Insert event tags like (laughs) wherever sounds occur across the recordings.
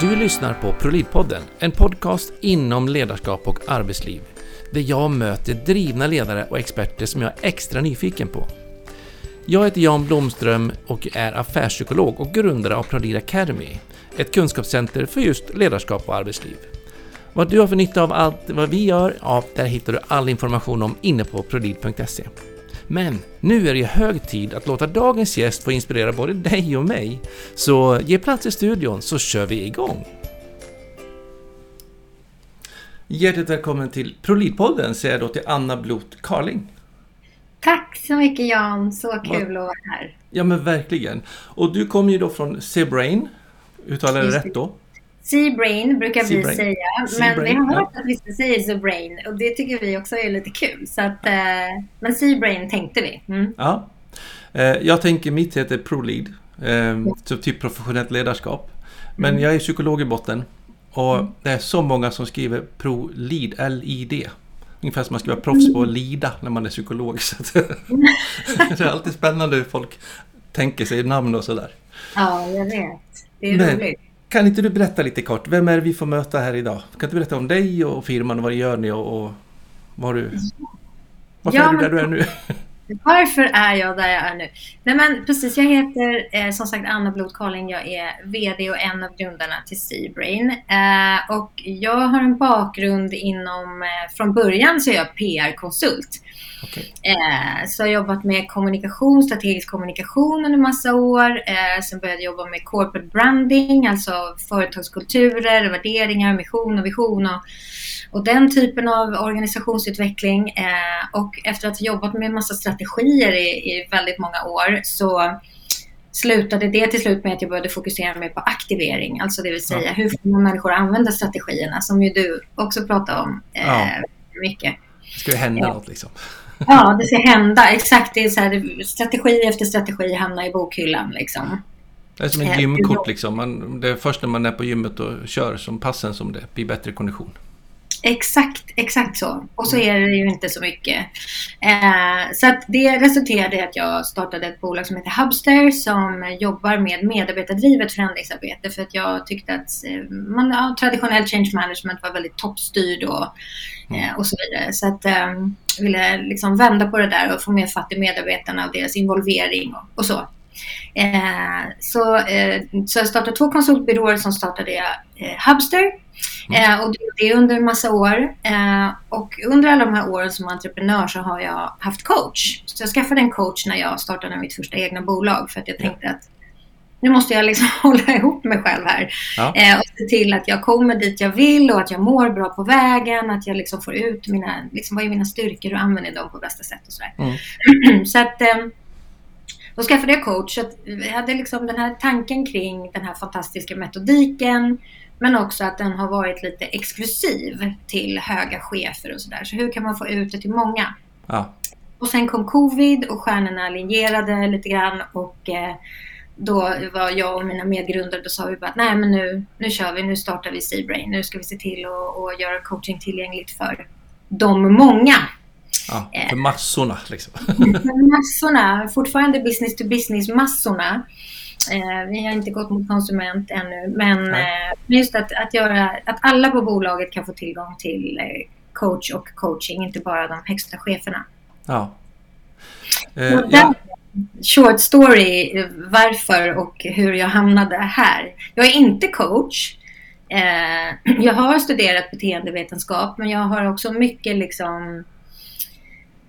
Du lyssnar på ProLead-podden, en podcast inom ledarskap och arbetsliv. Där jag möter drivna ledare och experter som jag är extra nyfiken på. Jag heter Jan Blomström och är affärspsykolog och grundare av Prolid Academy, ett kunskapscenter för just ledarskap och arbetsliv. Vad du har för nytta av allt vad vi gör, ja, där hittar du all information om inne på prolid.se. Men nu är det hög tid att låta dagens gäst få inspirera både dig och mig. Så ge plats i studion så kör vi igång! Hjärtligt välkommen till ProLid-podden säger jag då till Anna Blot Carling. Tack så mycket Jan, så kul att vara här. Ja men verkligen. Och du kommer ju då från Sebrain, uttalar jag det rätt då? Seabrain brukar vi säga, men vi har hört att vi ska säga Seabrain och det tycker vi också är lite kul. Så att, eh, men Seabrain tänkte vi. Mm. Ja. Eh, jag tänker mitt heter ProLead, eh, så typ professionellt ledarskap. Men mm. jag är psykolog i botten och mm. det är så många som skriver ProLead, L-I-D. Ungefär som man ska vara proffs på att lida när man är psykolog. Så (laughs) det är alltid spännande hur folk tänker sig namn och sådär. Ja, jag vet. Det är Men, roligt. Kan inte du berätta lite kort, vem är det vi får möta här idag? Kan du berätta om dig och firman och vad gör ni och, och vad du... Varför ja, är du där du är nu? Varför är jag där jag är nu? Nej men precis, jag heter eh, som sagt Anna Blot Carling. Jag är VD och en av grundarna till Seabrain. Eh, och jag har en bakgrund inom, eh, från början så är jag PR-konsult. Okay. Eh, så jag har jobbat med kommunikation, strategisk kommunikation under massa år. Eh, sen började jag jobba med corporate branding, alltså företagskulturer, värderingar, mission och vision och, och den typen av organisationsutveckling. Eh, och efter att ha jobbat med en massa strategier i, i väldigt många år så slutade det till slut med att jag började fokusera mer på aktivering, alltså det vill säga ja. hur får man människor använda strategierna som ju du också pratar om eh, ja. mycket. Det ska ju hända ja. något liksom. Ja, det ska hända. Exakt. Det är så här, strategi efter strategi hamnar i bokhyllan. Liksom. Det är som ett eh, gymkort. Liksom. Man, det är först när man är på gymmet och kör som passen som det blir bättre kondition. Exakt, exakt så. Och så är det ju inte så mycket. Eh, så det resulterade i att jag startade ett bolag som heter Hubster som jobbar med medarbetardrivet förändringsarbete för att jag tyckte att eh, man, ja, traditionell change management var väldigt toppstyrd och, mm. eh, och så vidare. Så att eh, jag ville liksom vända på det där och få mer fatt i medarbetarna och deras involvering och, och så. Eh, så, eh, så jag startade två konsultbyråer som startade jag eh, Hubster. Mm. Eh, och det under en massa år. Eh, och under alla de här åren som entreprenör så har jag haft coach. Så jag skaffade en coach när jag startade mitt första egna bolag för att jag tänkte att nu måste jag liksom (laughs) hålla ihop mig själv här. Ja. Eh, och se till att jag kommer dit jag vill och att jag mår bra på vägen. Att jag liksom får ut mina, liksom, vad är mina styrkor och använder dem på bästa sätt och sådär. Mm. (clears throat) så att eh, då skaffade jag coach. Så jag hade liksom den här tanken kring den här fantastiska metodiken. Men också att den har varit lite exklusiv till höga chefer och sådär. Så hur kan man få ut det till många? Ja. Och sen kom covid och stjärnorna linjerade lite grann och eh, då var jag och mina medgrundare, då sa vi bara att nej men nu, nu kör vi, nu startar vi Seabrain. Nu ska vi se till att göra coaching tillgängligt för de många. Ja, för massorna liksom. (laughs) För massorna, fortfarande business to business-massorna. Eh, vi har inte gått mot konsument ännu, men eh, just att, att, göra, att alla på bolaget kan få tillgång till eh, coach och coaching, inte bara de högsta cheferna. Ja. Eh, ja. Short story varför och hur jag hamnade här. Jag är inte coach. Eh, (clears throat) jag har studerat beteendevetenskap men jag har också mycket liksom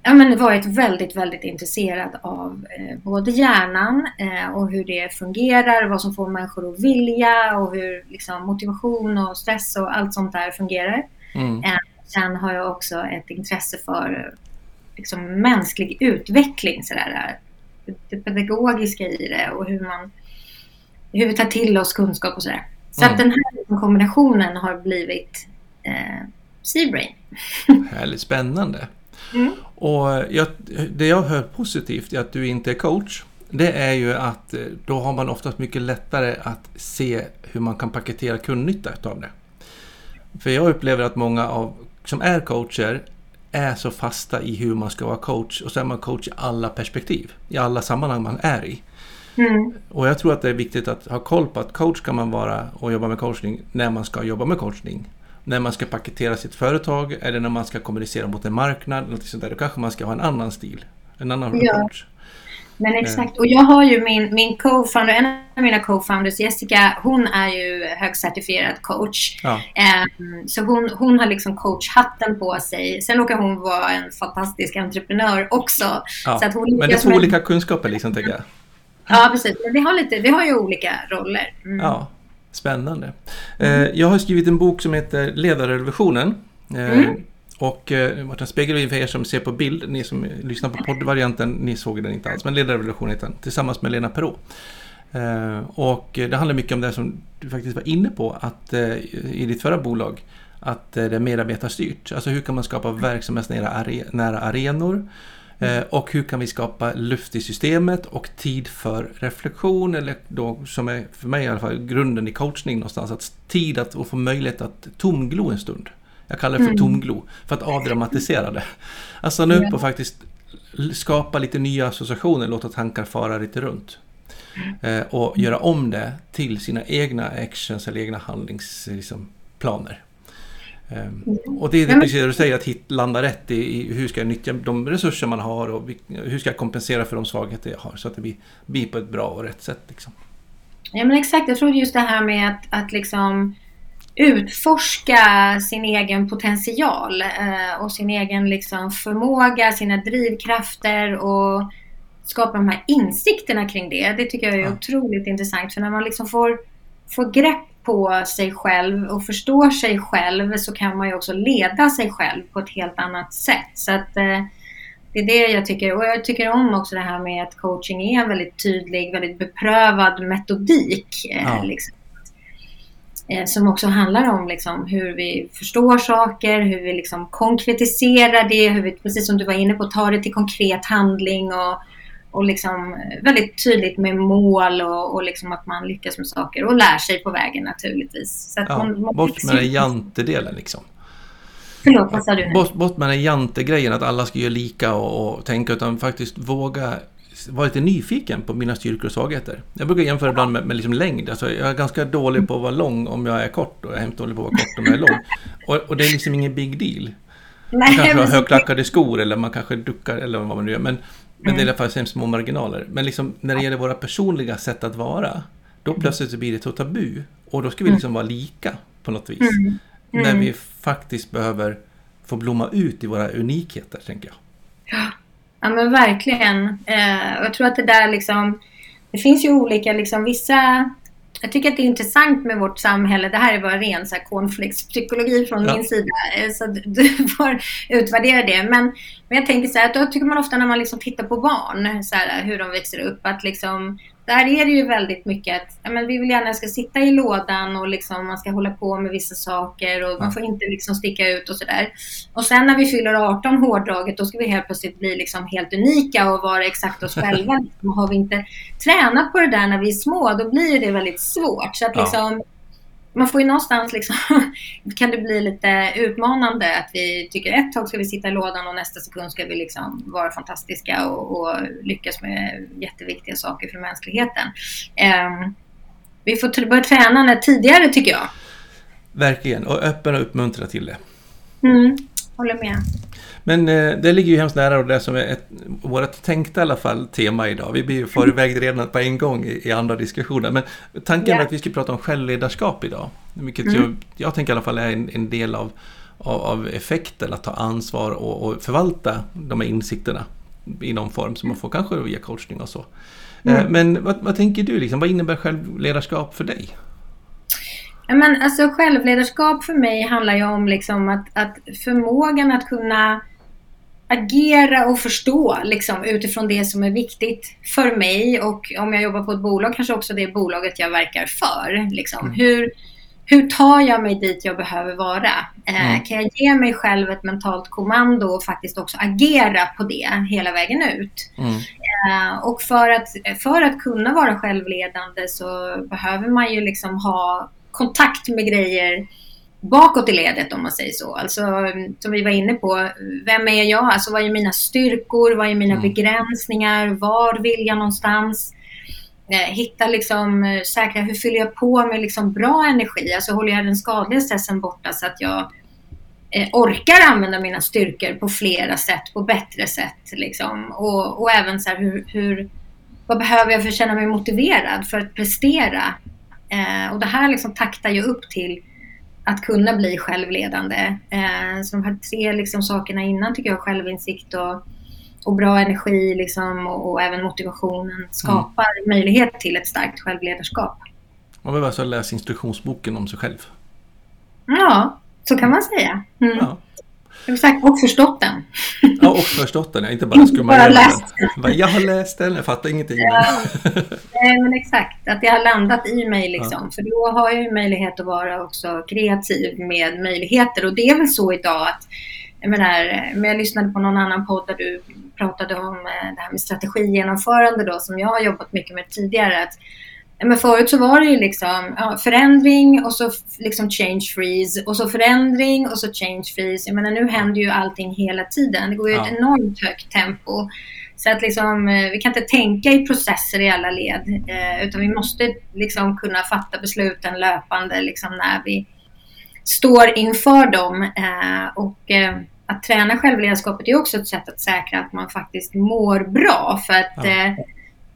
ja, men varit väldigt, väldigt intresserad av eh, både hjärnan eh, och hur det fungerar, vad som får människor att vilja och hur liksom, motivation och stress och allt sånt där fungerar. Mm. Eh, sen har jag också ett intresse för liksom, mänsklig utveckling, sådär, det pedagogiska i det och hur, man, hur vi tar till oss kunskap och sådär. Så mm. att den här kombinationen har blivit eh, Seabrain. (laughs) Härligt spännande. Mm. Och jag, det jag hör positivt i att du inte är coach, det är ju att eh, då har man oftast mycket lättare att se hur man kan paketera kundnytta av det. För jag upplever att många av som är coacher är så fasta i hur man ska vara coach och så är man coach i alla perspektiv, i alla sammanhang man är i. Mm. Och jag tror att det är viktigt att ha koll på att coach kan man vara och jobba med coachning när man ska jobba med coachning. När man ska paketera sitt företag eller när man ska kommunicera mot en marknad. Något sånt där. Då kanske man ska ha en annan stil. En annan ja. approach. Men exakt, och jag har ju min, min co-founder, en av mina co-founders, Jessica, hon är ju högcertifierad coach. Ja. Um, så hon, hon har liksom coachhatten på sig. Sen råkar hon vara en fantastisk entreprenör också. Ja. Så att hon Men det är två olika kunskaper liksom, tänker jag. Ja, precis. Men vi har, lite, vi har ju olika roller. Mm. Ja, spännande. Mm. Uh, jag har skrivit en bok som heter Ledarrevolutionen. Uh, mm. Och eh, Martin Spegel för er som ser på bild, ni som lyssnar på poddvarianten, ni såg den inte alls. Men Ledarrevolutionen heter den, tillsammans med Lena. Eh, och det handlar mycket om det som du faktiskt var inne på att, eh, i ditt förra bolag. Att det är medarbetarstyrt. Alltså hur kan man skapa verksamhetsnära are nära arenor? Mm. Och hur kan vi skapa luft i systemet och tid för reflektion eller då som är för mig i alla fall grunden i coachning någonstans. Att tid att få möjlighet att tomglo en stund. Jag kallar det för mm. tomglo, för att avdramatisera det. Att stanna upp och faktiskt skapa lite nya associationer, låta tankar fara lite runt. Eh, och göra om det till sina egna actions eller egna handlingsplaner. Liksom, eh, och det är det precis du säger, att hit, landa rätt i, i, hur ska jag nyttja de resurser man har och hur ska jag kompensera för de svagheter jag har så att det blir, blir på ett bra och rätt sätt. Liksom. Ja men exakt, jag tror just det här med att, att liksom utforska sin egen potential eh, och sin egen liksom, förmåga, sina drivkrafter och skapa de här insikterna kring det. Det tycker jag är ja. otroligt intressant för när man liksom får, får grepp på sig själv och förstår sig själv så kan man ju också leda sig själv på ett helt annat sätt. Så att eh, det är det jag tycker. Och jag tycker om också det här med att coaching är en väldigt tydlig, väldigt beprövad metodik. Eh, ja. Liksom eh, som också handlar om liksom, hur vi förstår saker, hur vi liksom konkretiserar det, hur vi, precis som du var inne på, tar det till konkret handling och, och liksom väldigt tydligt med mål och, och liksom att man lyckas med saker och lär sig på vägen naturligtvis. Så ja, man, man bort med den jantedelen liksom. Förlåt, vad sa du? Bort, bort med den jante-grejen att alla ska göra lika och, och tänka utan faktiskt våga vara lite nyfiken på mina styrkor och svagheter. Jag brukar jämföra ibland med, med liksom längd. Alltså jag är ganska dålig på att vara lång om jag är kort och jag är hemskt dålig på att vara kort om jag är lång. Och, och det är liksom ingen big deal. Man kanske har högklackade skor eller man kanske duckar eller vad man nu gör. Men, men det är i alla fall hemskt små marginaler. Men liksom, när det gäller våra personliga sätt att vara, då plötsligt så blir det så tabu. Och då ska vi mm. liksom vara lika på något vis. Mm. När vi mm. faktiskt behöver få blomma ut i våra unikheter, tänker jag. Ja men verkligen. Eh, jag tror att det där liksom, det finns ju olika liksom vissa jag tycker att det är intressant med vårt samhälle. Det här är bara ren så här, från ja. min sida. Eh, så du (laughs) får utvärdera det. Men, men jag tänker så här, att då tycker man ofta när man liksom tittar på barn, så här, hur de växer upp, att liksom, där är det ju väldigt mycket att ja, men vi vill gärna ska sitta i lådan och liksom, man ska hålla på med vissa saker och man får inte liksom sticka ut och sådär. Och sen när vi fyller 18 hårdraget då ska vi helt plötsligt bli liksom helt unika och vara exakt oss själva. (laughs) Liksom. Har vi inte tränat på det där när vi är små då blir det väldigt svårt. Så att liksom, man får ju någonstans liksom, (laughs) kan det bli lite utmanande att vi tycker ett tag ska vi sitta i lådan och nästa sekund ska vi liksom vara fantastiska och, och lyckas med jätteviktiga saker för mänskligheten. Um, vi får börja träna tidigare tycker jag. Verkligen, och öppna och uppmuntra till det. Mm, håller med. Men eh, det ligger ju hemskt nära det som är ett, vårt tänkta i alla fall tema idag. Vi blir ju förvägd redan på en gång i, i andra diskussioner. Men tanken yeah. är att vi ska prata om självledarskap idag. Vilket mm. jag, jag tänker i alla fall är en, en del av, av, av, effekten att ta ansvar och, och, förvalta de här insikterna i någon form som man får kanske via coachning och så. Eh, mm. Men vad, vad, tänker du, liksom, vad innebär självledarskap för dig? Men alltså självledarskap för mig handlar ju om liksom att, att förmågan att kunna agera och förstå liksom, utifrån det som är viktigt för mig och om jag jobbar på ett bolag kanske också det bolaget jag verkar för. Liksom. Mm. Hur, hur tar jag mig dit jag behöver vara? Eh, mm. Kan jag ge mig själv ett mentalt kommando och faktiskt också agera på det hela vägen ut? Mm. Eh, och för att, för att kunna vara självledande så behöver man ju liksom ha kontakt med grejer bakåt i ledet om man säger så. Alltså som vi var inne på, vem är jag? Alltså vad är mina styrkor? Vad är mina mm. begränsningar? Var vill jag någonstans? Eh, hitta liksom, eh, säkra hur fyller jag på med liksom bra energi? Alltså håller jag den skadliga stressen borta så att jag eh, orkar använda mina styrkor på flera sätt, på bättre sätt. Liksom. Och, och även så här, hur, hur, vad behöver jag för att känna mig motiverad för att prestera? Eh, och det här liksom taktar ju upp till att kunna bli självledande. Eh, så de här tre liksom sakerna innan tycker jag, självinsikt och och bra energi liksom, och, och även motivationen skapar mm. möjlighet till ett starkt självledarskap. Man behöver alltså läsa instruktionsboken om sig själv. Ja, så kan man säga. Mm. Ja. Exakt, och förstått den. Ja, och förstått den. Inte bara skumma bara läst den. Jag har läst den, jag fattar ingenting. Ja. (laughs) Nej, men exakt. Att det har landat i mig liksom. Ja. För då har jag ju möjlighet att vara också kreativ med möjligheter. Och det är väl så idag att jag menar, men jag lyssnade på någon annan podd där du pratade om eh, det här med strategigenomförande då som jag har jobbat mycket med tidigare. Att, men förut så var det ju liksom ja, förändring och så liksom change freeze och så förändring och så change freeze. Jag menar nu händer ju allting hela tiden. Det går ju ja. ett enormt högt tempo. Så att liksom, eh, vi kan inte tänka i processer i alla led eh, utan vi måste liksom kunna fatta besluten löpande liksom när vi står inför dem. Eh, och eh, att träna självledarskapet är också ett sätt att säkra att man faktiskt mår bra. För att ja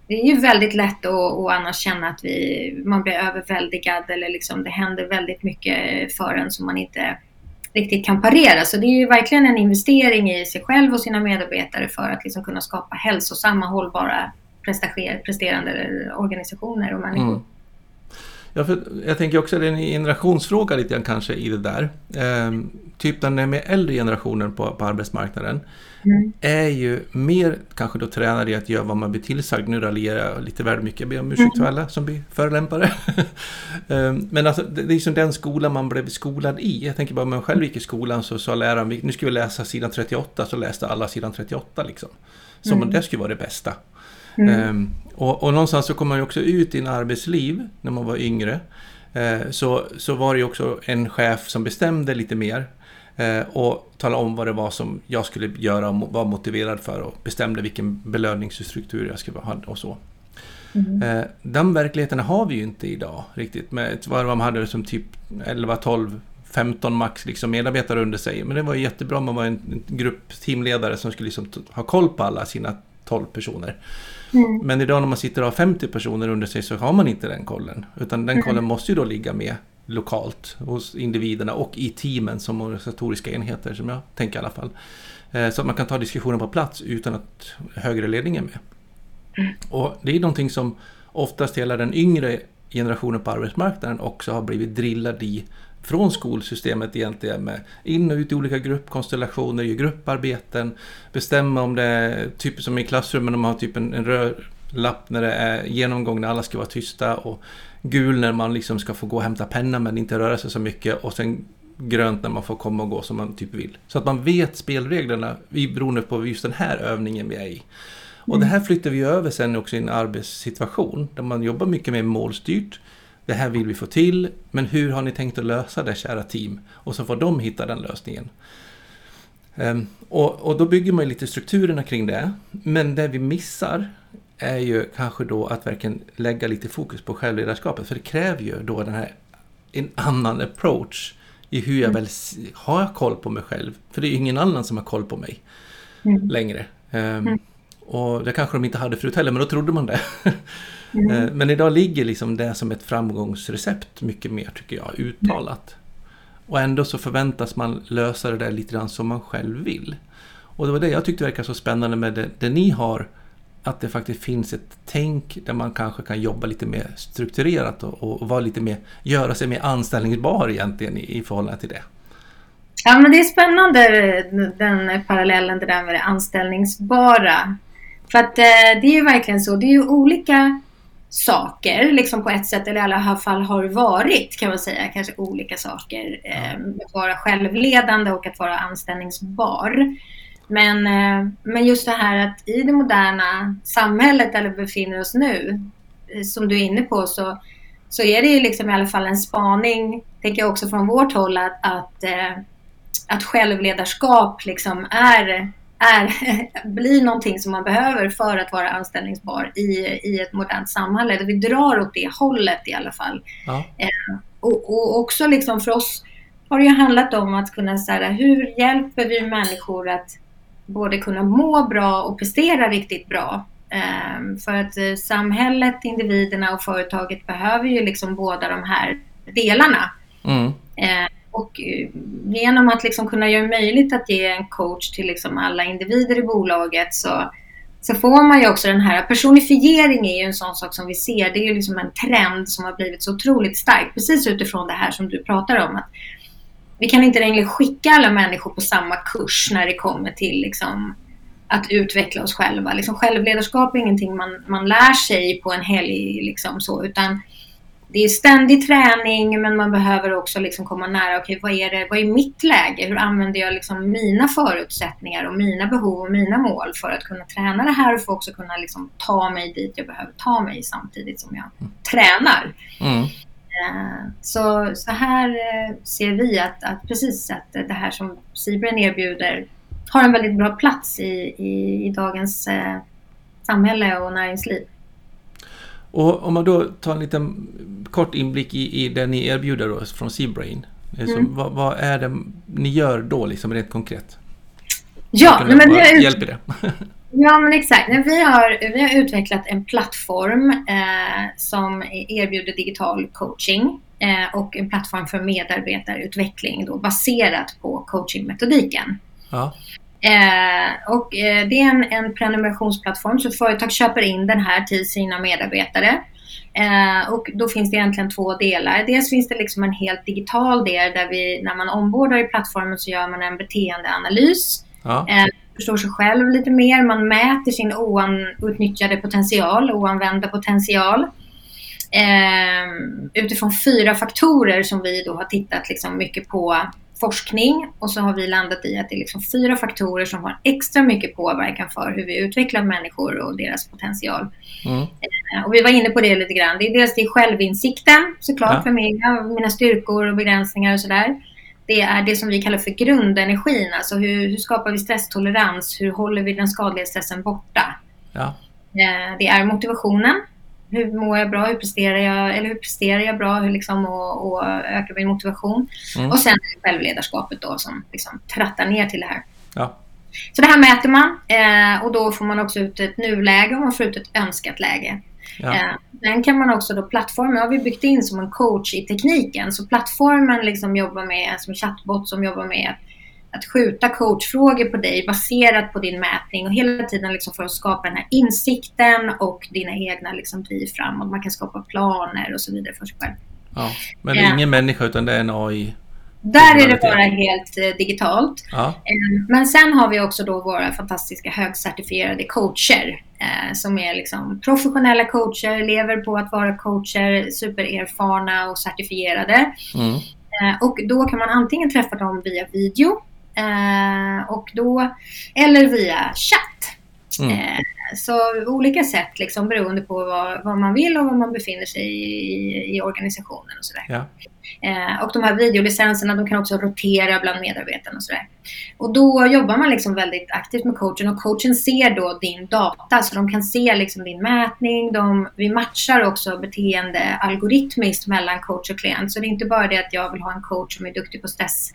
det är ju väldigt lätt att, att annars känna att vi, man blir överväldigad eller liksom det händer väldigt mycket för en som man inte riktigt kan parera. Så det är ju verkligen en investering i sig själv och sina medarbetare för att liksom kunna skapa hälsosamma, hållbara, presterande organisationer och människor. Mm. Ja, för jag tänker också att det är en generationsfråga lite grann kanske i det där. Ehm, typ den med äldre generationen på, på arbetsmarknaden mm. är ju mer kanske då tränade i att göra vad man blir tillsagd. Nu raljerar jag lite väl mycket, jag ber om ursäkt till mm. alla som blir förolämpare. (laughs) ehm, men alltså, det, det är som den skolan man blev skolad i. Jag tänker bara, om man själv gick i skolan så sa läraren, nu ska vi läsa sidan 38, så läste alla sidan 38 liksom. Som mm. det skulle vara det bästa. Mm. Um, och, och någonstans så kom man ju också ut i en arbetsliv när man var yngre. Uh, så, så var det ju också en chef som bestämde lite mer. Uh, och talade om vad det var som jag skulle göra och var motiverad för och bestämde vilken belöningsstruktur jag skulle ha och så. Mm. Uh, den verkligheten har vi ju inte idag riktigt. Med vad man hade som typ 11, 12, 15 max liksom medarbetare under sig. Men det var ju jättebra man var en grupp teamledare som skulle liksom ha koll på alla sina 12 personer. Mm. Men idag när man sitter och har 50 personer under sig så har man inte den kollen. Utan den mm. kollen måste ju då ligga med lokalt hos individerna och i teamen som organisatoriska enheter som jag tänker i alla fall. Eh, så att man kan ta diskussionen på plats utan att högre ledning är med. Mm. Och det är någonting som oftast hela den yngre generationen på arbetsmarknaden också har blivit drillad i från skolsystemet egentligen med in och ut i olika gruppkonstellationer, göra grupparbeten, bestämma om det är typ som i klassrummen, de har typ en, en röd lapp när det är genomgång när alla ska vara tysta och gul när man liksom ska få gå och hämta penna men inte röra sig så mycket och sen grönt när man får komma och gå som man typ vill. Så att man vet spelreglerna beroende på just den här övningen vi är i. Och det här flyttar vi över sen också i en arbetssituation där man jobbar mycket mer målstyrt det här vill vi få till, men hur har ni tänkt att lösa det kära team? Och så får de hitta den lösningen. Um, och, och, då bygger man lite strukturerna kring det. Men det vi missar är ju kanske då att verkligen lägga lite fokus på självledarskapet. För det kräver ju då den här, en annan approach i hur jag mm. väl har jag koll på mig själv. För det är ju ingen annan som har koll på mig mm. längre. Um. Och det kanske de inte hade förut heller, men då trodde man det. (laughs) Mm. Eh, men idag ligger liksom det som ett framgångsrecept mycket mer, tycker jag, uttalat. Och ändå så förväntas man lösa det där lite grann som man själv vill. Och det var det jag tyckte verkar så spännande med det, det ni har. Att det faktiskt finns ett tänk där man kanske kan jobba lite mer strukturerat och, och vara lite mer, göra sig mer anställningsbar egentligen i, i förhållande till det. Ja men det är spännande den parallellen det där med det anställningsbara. För att eh, det är ju verkligen så, det är ju olika saker liksom på ett sätt, eller i alla fall har varit kan man säga, kanske olika saker. Eh, att vara självledande och att vara anställningsbar. Men, eh, men just det här att i det moderna samhället där vi befinner oss nu, eh, som du är inne på, så, så är det ju liksom i alla fall en spaning, tänker jag också från vårt håll, att, att, eh, att självledarskap liksom är, är, (laughs) blir någonting som man behöver för att vara anställningsbar i, i ett modernt samhälle. Vi drar åt det hållet i alla fall. Ja. Eh, och, och, också liksom för oss har det ju handlat om att kunna säga hur hjälper vi människor att både kunna må bra och prestera riktigt bra. Eh, för att eh, samhället, individerna och företaget behöver ju liksom båda de här delarna. Mm. Eh, och eh, genom att liksom kunna göra möjligt att ge en coach till liksom alla individer i bolaget så, så får man ju också den här personifiering är ju en sån sak som vi ser. Det är ju liksom en trend som har blivit så otroligt stark. Precis utifrån det här som du pratar om. att Vi kan inte längre skicka alla människor på samma kurs när det kommer till liksom att utveckla oss själva. Liksom självledarskap är ingenting man, man lär sig på en helg. Liksom så, utan det är ständig träning men man behöver också liksom komma nära, okej okay, vad, är det, vad är mitt läge? Hur använder jag liksom mina förutsättningar och mina behov och mina mål för att kunna träna det här och för också kunna liksom ta mig dit jag behöver ta mig samtidigt som jag mm. tränar. Mm. Eh, så, så här eh, ser vi att, att precis att det här som Sibren erbjuder har en väldigt bra plats i, i, i dagens eh, samhälle och näringsliv. Och om man då tar en liten kort inblick i, i det ni erbjuder då från Seabrain. Mm. Vad, vad, är det ni gör då liksom rent konkret? Ja, men vi har, hjälp i det. (laughs) ja, men exakt. Vi har, vi har utvecklat en plattform eh, som erbjuder digital coaching eh, och en plattform för medarbetarutveckling då, baserat på coachingmetodiken. Ja. Eh, och eh, det är en, en prenumerationsplattform så företag köper in den här till sina medarbetare. Eh, och då finns det egentligen två delar. Dels finns det liksom en helt digital del där vi, när man ombordar i plattformen så gör man en beteendeanalys. Ja. Eh, förstår sig själv lite mer. Man mäter sin outnyttjade potential, oanvända potential. Eh, utifrån fyra faktorer som vi då har tittat liksom mycket på forskning och så har vi landat i att det är liksom fyra faktorer som har extra mycket påverkan för hur vi utvecklar människor och deras potential. Mm. Eh, och vi var inne på det lite grann. Det är dels det självinsikten såklart ja. för mig, mina styrkor och begränsningar och sådär. Det är det som vi kallar för grundenergin, alltså hur, hur skapar vi stresstolerans? Hur håller vi den skadliga stressen borta? Ja. Eh, det är motivationen, hur mår jag bra? Hur presterar jag? Eller hur presterar jag bra? Hur liksom, och, och ökar min motivation? Mm. Och sen självledarskapet då som liksom trattar ner till det här. Ja. Så det här mäter man eh, och då får man också ut ett nuläge och man får ut ett önskat läge. Ja. Eh, sen kan man också då, plattformen har vi byggt in som en coach i tekniken. Så plattformen liksom jobbar med, som chatbot som jobbar med att skjuta coachfrågor på dig baserat på din mätning och hela tiden liksom för att skapa den här insikten och dina egna liksom driv framåt. Man kan skapa planer och så vidare för sig själv. Ja, men det är ingen människa utan det är en AI? Där är det bara helt eh, digitalt. Ja. Eh, men sen har vi också då våra fantastiska högcertifierade coacher eh, som är liksom professionella coacher, lever på att vara coacher, supererfarna och certifierade. Mm. Eh, och då kan man antingen träffa dem via video Eh, och då, eller via chatt. Mm. Eh, så olika sätt liksom, beroende på vad, vad, man vill och var man befinner sig i, i organisationen och sådär. Ja. Eh, och de här videolicenserna de kan också rotera bland medarbetarna och sådär. Och då jobbar man liksom väldigt aktivt med coachen och coachen ser då din data så de kan se liksom din mätning. De, vi matchar också beteende algoritmiskt mellan coach och klient. Så det är inte bara det att jag vill ha en coach som är duktig på stress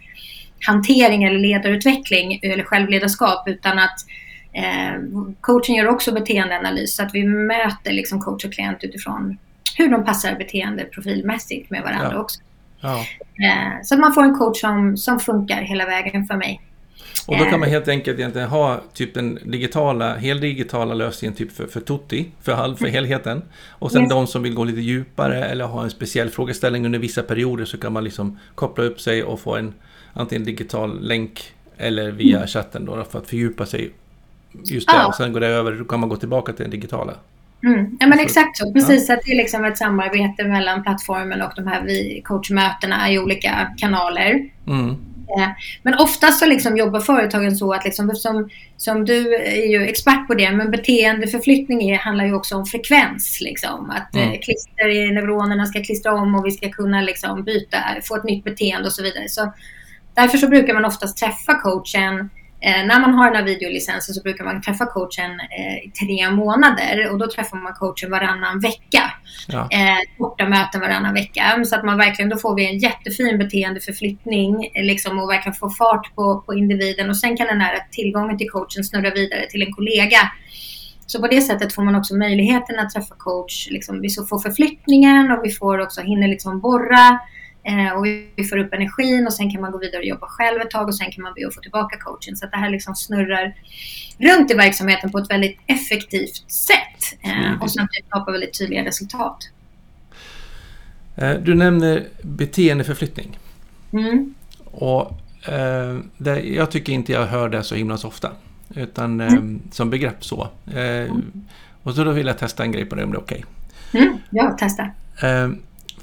hantering eller ledarutveckling eller självledarskap utan att eh, coachen gör också beteendeanalys så att vi möter liksom coach och klient utifrån hur de passar beteende profilmässigt med varandra ja. också. Ja. Eh, så att man får en coach som, som funkar hela vägen för mig. Och då kan man eh. helt enkelt egentligen ha typ den digitala, heldigitala lösningen typ för, för Tutti, för, halv, för mm. helheten. Och sen yes. de som vill gå lite djupare eller ha en speciell frågeställning under vissa perioder så kan man liksom koppla upp sig och få en antingen digital länk eller via mm. chatten då för att fördjupa sig just där. Ja. Och sen går det över, då kan man gå tillbaka till den digitala. Mm. Ja men exakt så, precis ja. att det är liksom ett samarbete mellan plattformen och de här coachmötena i olika kanaler. Mm. Men oftast så liksom jobbar företagen så att liksom, som, som du är ju expert på det, men beteendeförflyttning är, handlar ju också om frekvens. Liksom. Att mm. eh, klister i neuronerna ska klistra om och vi ska kunna liksom, byta, få ett nytt beteende och så vidare. Så Därför så brukar man oftast träffa coachen Eh, när man har den här videolicensen så brukar man träffa coachen eh, i tre månader och då träffar man coachen varannan vecka. Ja. Eh, korta möten varannan vecka. Så att man verkligen, då får vi en jättefin beteendeförflyttning liksom, och verkligen får fart på, på individen och sen kan den här tillgången till coachen snurra vidare till en kollega. Så på det sättet får man också möjligheten att träffa coach. Liksom, vi får förflyttningen och vi får också hinner liksom borra Eh, och vi får upp energin och sen kan man gå vidare och jobba själv ett tag och sen kan man be att få tillbaka coachen. Så att det här liksom snurrar runt i verksamheten på ett väldigt effektivt sätt. Eh, mm. Och samtidigt skapar väldigt tydliga resultat. Eh, du nämner beteendeförflyttning. Mm. Och eh, det, jag tycker inte jag hör det så himla så ofta. Utan eh, mm. som begrepp så. Eh, mm. Och så då vill jag testa en grej på det om det är okej. Okay. Mm. Ja, testa.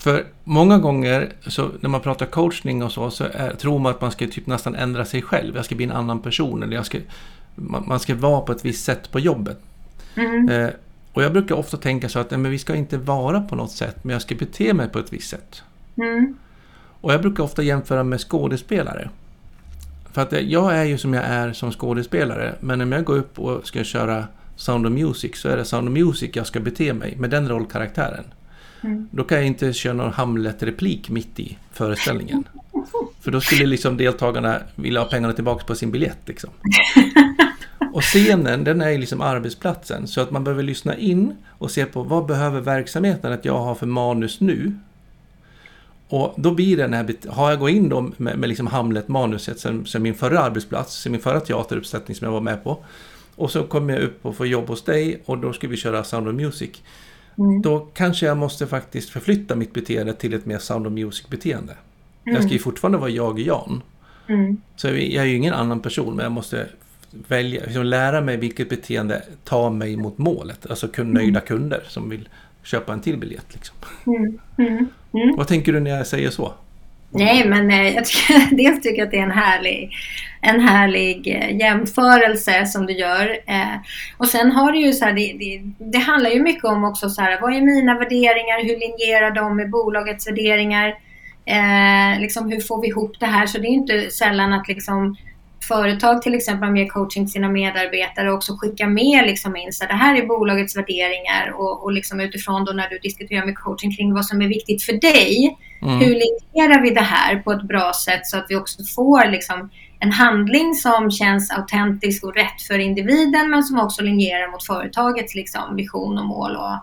För många gånger så när man pratar coachning och så, så är, tror man att man ska typ nästan ändra sig själv. Jag ska bli en annan person eller jag ska, man, man ska vara på ett visst sätt på jobbet. Mm. Eh, och jag brukar ofta tänka så att nej, men vi ska inte vara på något sätt, men jag ska bete mig på ett visst sätt. Mm. Och jag brukar ofta jämföra med skådespelare. För att jag är ju som jag är som skådespelare, men om jag går upp och ska köra Sound of Music så är det Sound of Music jag ska bete mig med den rollkaraktären. Mm. Då kan jag inte köra någon Hamlet-replik mitt i föreställningen. För då skulle liksom deltagarna vilja ha pengarna tillbaka på sin biljett. Liksom. (laughs) Och scenen den är liksom arbetsplatsen så att man behöver lyssna in och se på vad behöver verksamheten att jag har för manus nu. Och då blir det här, har jag gått in då med, med liksom Hamlet-manuset sen, sen min förra arbetsplats, sen min förra teateruppsättning som jag var med på. Och så kommer jag upp och får jobb hos dig och då ska vi köra Sound of Music. Mm. Då kanske jag måste faktiskt förflytta mitt beteende till ett mer Sound of Music-beteende. Mm. Jag ska ju fortfarande vara jag, Jan. Mm. Så jag är ju ingen annan person, men jag måste välja, liksom lära mig vilket beteende tar mig mot målet. Alltså kund, mm. nöjda kunder som vill köpa en till biljett. Liksom. Mm. Mm. Vad tänker du när jag säger så? Nej, men eh, jag tycker, (laughs) dels tycker jag att det är en härlig, en härlig eh, jämförelse som du gör. Eh, och sen har du ju så här, det, det, det, handlar ju mycket om också så här, vad är mina värderingar? Hur linjerar de med bolagets värderingar? Eh, liksom, hur får vi ihop det här? Så det är inte sällan att liksom företag till exempel ger coaching till sina medarbetare och också skickar med liksom in så det här är bolagets värderingar och, och liksom utifrån då när du diskuterar med coaching kring vad som är viktigt för dig. Mm. Hur linjerar vi det här på ett bra sätt så att vi också får liksom en handling som känns autentisk och rätt för individen men som också linjerar mot företagets liksom vision och mål och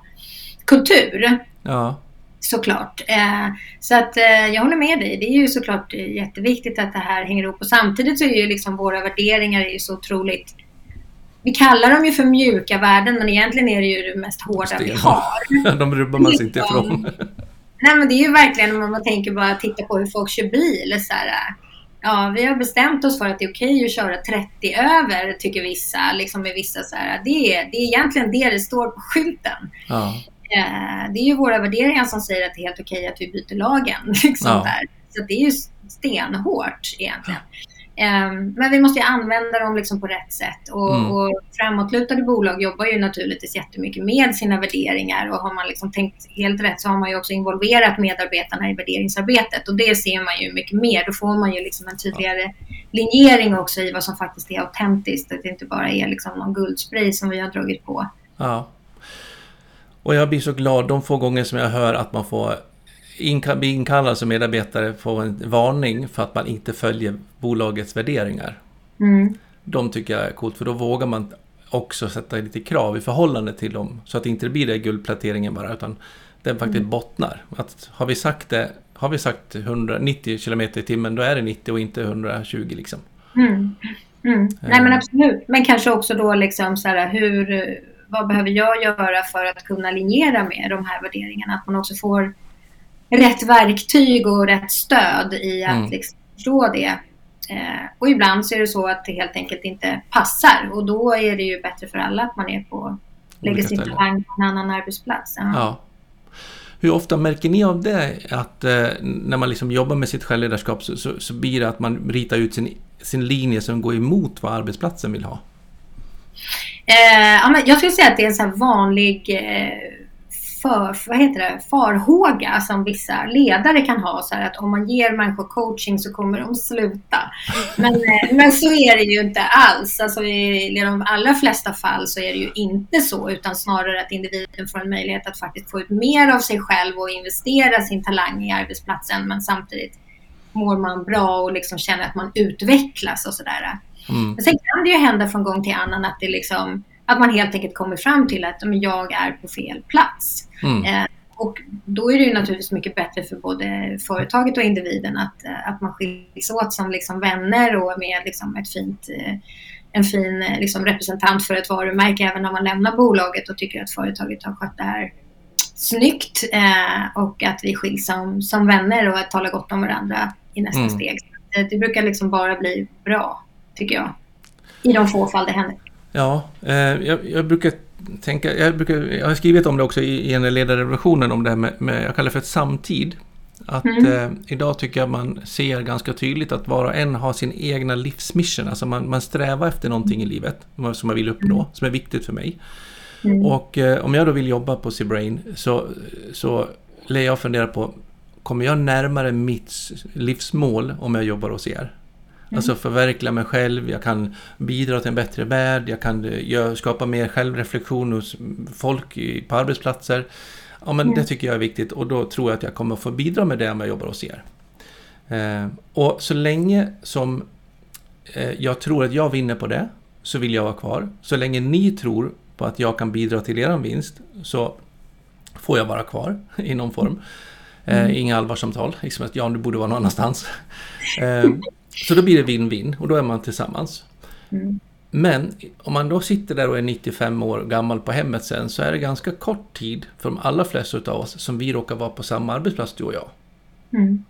kultur. Ja såklart. Eh, så att eh, jag håller med dig. Det är ju såklart jätteviktigt att det här hänger ihop. Och samtidigt så är ju liksom våra värderingar är ju så otroligt vi kallar dem ju för mjuka värden men egentligen är det ju det mest hårda Sten. vi (laughs) har. De rubbar man sig inte ifrån. Nej men det är ju verkligen om man tänker bara titta på hur folk kör bil. Så här, ja, vi har bestämt oss för att det är okej att köra 30 över tycker vissa. Liksom med vissa så här, det, är, det är egentligen det det står på skylten. Ja. Eh, det är ju våra värderingar som säger att det är helt okej att vi byter lagen. (laughs) Liksom ja. där. Så det är ju stenhårt egentligen. Um, men vi måste ju använda dem liksom på rätt sätt. Och, mm. och framåtlutade bolag jobbar ju naturligtvis jättemycket med sina värderingar. Och har man liksom tänkt helt rätt så har man ju också involverat medarbetarna i värderingsarbetet. Och det ser man ju mycket mer. Då får man ju liksom en tydligare linjering också i vad som faktiskt är autentiskt. Att det inte bara är liksom någon guldspray som vi har dragit på. Ja. Och jag blir så glad de få gånger som jag hör att man får inka bli inkallad som medarbetare få en varning för att man inte följer bolagets värderingar. Mm. De tycker jag är coolt för då vågar man också sätta lite krav i förhållande till dem så att det inte blir det guldplateringen bara utan den faktiskt mm. bottnar. Att har vi sagt det, har vi sagt 190 km i timmen då är det 90 och inte 120 liksom. Mm. Mm. Nej men absolut. Men kanske också då liksom så här hur vad behöver jag göra för att kunna linjera med de här värderingarna? Att man också får rätt verktyg och rätt stöd i att mm. liksom förstå det. Eh, och ibland så är det så att det helt enkelt inte passar och då är det ju bättre för alla att man är på, lägger sin talang på en annan arbetsplats. Ja. ja. Hur ofta märker ni av det att eh, när man liksom jobbar med sitt självledarskap så, så, så, blir det att man ritar ut sin, sin linje som går emot vad arbetsplatsen vill ha? Eh, ja, men jag skulle säga att det är en sån vanlig eh, för, vad heter det, farhåga som vissa ledare kan ha. Så att om man ger människor coaching så kommer de sluta. Men, eh, (laughs) men så är det ju inte alls. Alltså I de allra flesta fall så är det ju inte så utan snarare att individen får en möjlighet att faktiskt få ut mer av sig själv och investera sin talang i arbetsplatsen men samtidigt mår man bra och liksom känner att man utvecklas och sådär. Mm. Men sen kan det ju hända från gång till annan att det liksom att man helt enkelt kommer fram till att men, jag är på fel plats. Mm. Eh, och då är det ju naturligtvis mycket bättre för både företaget och individen att, eh, att man skiljs åt som liksom vänner och med liksom ett fint, eh, en fin eh, liksom representant för ett varumärke även när man lämnar bolaget och tycker att företaget har skött det här snyggt eh, och att vi skiljs som, som vänner och att tala gott om varandra i nästa mm. steg. Det brukar liksom bara bli bra, tycker jag. I de få fall det händer. Ja, eh, jag, jag, brukar tänka, jag, brukar, jag har skrivit om det också i, i en ledarrevolutionen om det här med, med, jag kallar det för ett samtid. Att mm. eh, idag tycker jag man ser ganska tydligt att var och en har sin egna livsmission. Alltså man, man strävar efter någonting i livet som man vill uppnå, mm. som är viktigt för mig. Mm. Och eh, om jag då vill jobba på C-Brain så, så lär jag fundera på, kommer jag närmare mitt livsmål om jag jobbar hos er? Mm. Alltså förverkliga mig själv, jag kan bidra till en bättre värld, jag kan jag, skapa mer självreflektion hos folk på arbetsplatser. Ja, men mm. det tycker jag är viktigt och då tror jag att jag kommer få bidra med det om jag jobbar hos er. Eh, och så länge som eh, jag tror att jag vinner på det så vill jag vara kvar. Så länge ni tror på att jag kan bidra till er vinst så får jag vara kvar (laughs) i någon form. Eh, mm. inga allvarssamtal, liksom att Jan du borde vara någon annanstans. (laughs) Så då blir det win-win och då är man tillsammans. Mm. Men om man då sitter där och är 95 år gammal på hemmet sen så är det ganska kort tid för de allra flesta av oss som vi råkar vara på samma arbetsplats du och jag. Mm.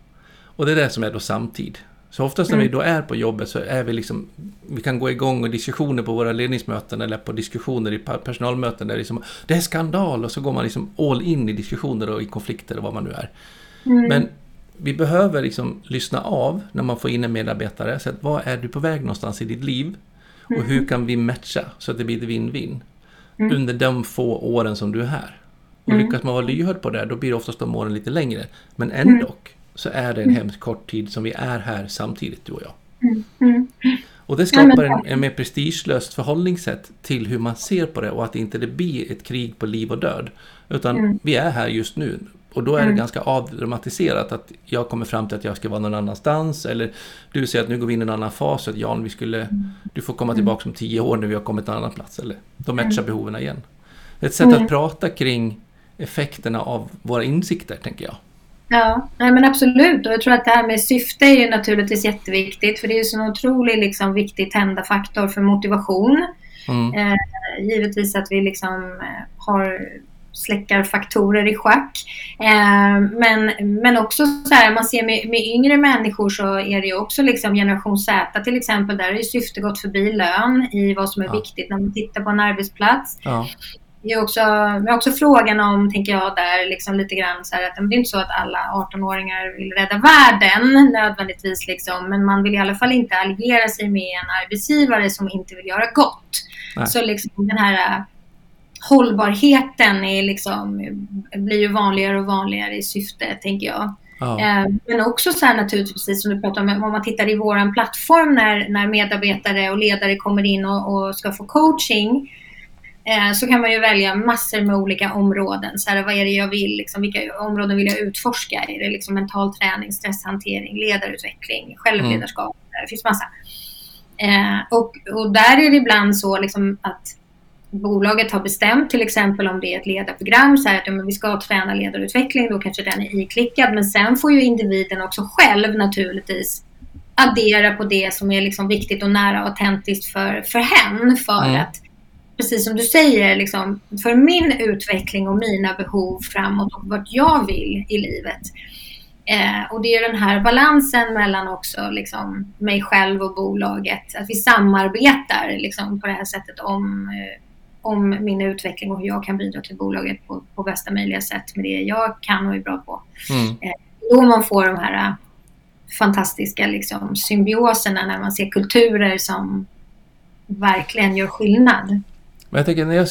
Och det är det som är då samtid. Så oftast när vi mm. då är på jobbet så är vi liksom, vi kan gå igång och diskussioner på våra ledningsmöten eller på diskussioner i personalmöten där det, liksom, det är skandal och så går man liksom all in i diskussioner och i konflikter och vad man nu är. Mm. Men vi behöver liksom lyssna av när man får in en medarbetare. Så att, vad är du på väg någonstans i ditt liv? Och hur mm. kan vi matcha så att det blir win-win? Mm. Under de få åren som du är här. Och mm. lyckas man vara lyhörd på det, då blir det oftast de åren lite längre. Men ändå så är det en hemskt kort tid som vi är här samtidigt, du och jag. Och det skapar en, en mer prestigelöst förhållningssätt till hur man ser på det och att inte det blir ett krig på liv och död. Utan vi är här just nu. Och då är det mm. ganska avdramatiserat att jag kommer fram till att jag ska vara någon annanstans eller du säger att nu går vi in i en annan fas att Jan, vi skulle, mm. du får komma tillbaka om tio år när vi har kommit till en annan plats. Eller matchar mm. behoven igen. Ett sätt att prata kring effekterna av våra insikter, tänker jag. Ja, nej men absolut. Och jag tror att det här med syfte är ju naturligtvis jätteviktigt. För det är ju så en otroligt liksom, viktig tända-faktor för motivation. Mm. Eh, givetvis att vi liksom eh, har släckarfaktorer i schack. Eh, men, men också så här, man ser med, med yngre människor så är det ju också liksom generation Z till exempel, där är syfte gått förbi lön i vad som är ja. viktigt när man tittar på en arbetsplats. Ja. Det är också, men också frågan om, tänker jag, där liksom lite grann så här att det är inte så att alla 18-åringar vill rädda världen nödvändigtvis, liksom, men man vill i alla fall inte alliera sig med en arbetsgivare som inte vill göra gott. Nej. Så liksom den här hållbarheten är liksom, blir ju vanligare och vanligare i syfte, tänker jag. Ja. Eh, men också så här naturligtvis, precis som du pratade om, om man tittar i vår plattform när, när medarbetare och ledare kommer in och, och ska få coaching eh, så kan man ju välja massor med olika områden. Så här, vad är det jag vill? Liksom, vilka områden vill jag utforska? Är det liksom mental träning, stresshantering, ledarutveckling, självledarskap? Mm. Det finns massa. Eh, och, och där är det ibland så liksom att bolaget har bestämt, till exempel om det är ett ledarprogram, så att ja, vi ska träna ledarutveckling, då kanske den är iklickad. Men sen får ju individen också själv naturligtvis addera på det som är liksom viktigt och nära och autentiskt för, för hen. För mm. att, precis som du säger, liksom, för min utveckling och mina behov framåt och vart jag vill i livet. Eh, och det är den här balansen mellan också liksom, mig själv och bolaget. Att vi samarbetar liksom, på det här sättet om eh, om min utveckling och hur jag kan bidra till bolaget på, på bästa möjliga sätt med det jag kan och är bra på. Mm. Eh, då man får de här äh, fantastiska liksom, symbioserna när man ser kulturer som verkligen gör skillnad. Men jag tänker när jag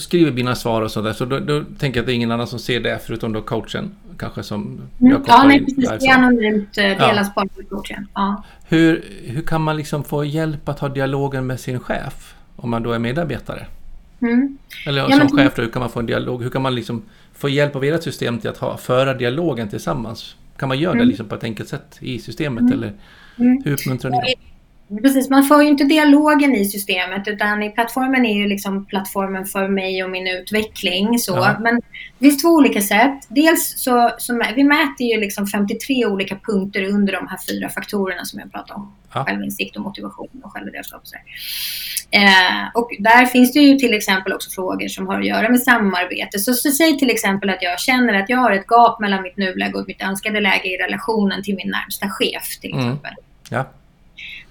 skriver mina svar och sådär så då, då, tänker jag att det är ingen annan som ser det förutom då coachen kanske som mm. jag Ja, nej precis. Det är anonymt eh, delas ja. bara med coachen. Ja. Hur, hur kan man liksom få hjälp att ha dialogen med sin chef om man då är medarbetare? Mm. Eller ja, som men... chef då, hur kan man få en dialog? Hur kan man liksom få hjälp av ert system till att ha, föra dialogen tillsammans? Kan man göra mm. det liksom på ett enkelt sätt i systemet mm. eller mm. hur uppmuntrar ni det? Precis, man för ju inte dialogen i systemet utan i plattformen är ju liksom plattformen för mig och min utveckling. Så. Ja. Men det finns två olika sätt. Dels så, så vi mäter ju liksom 53 olika punkter under de här fyra faktorerna som jag pratade om. Ja. Självinsikt och motivation och självledarskap. Eh, och där finns det ju till exempel också frågor som har att göra med samarbete. Så, så säg till exempel att jag känner att jag har ett gap mellan mitt nuläge och mitt önskade läge i relationen till min närmsta chef till mm. exempel. Mm. Ja.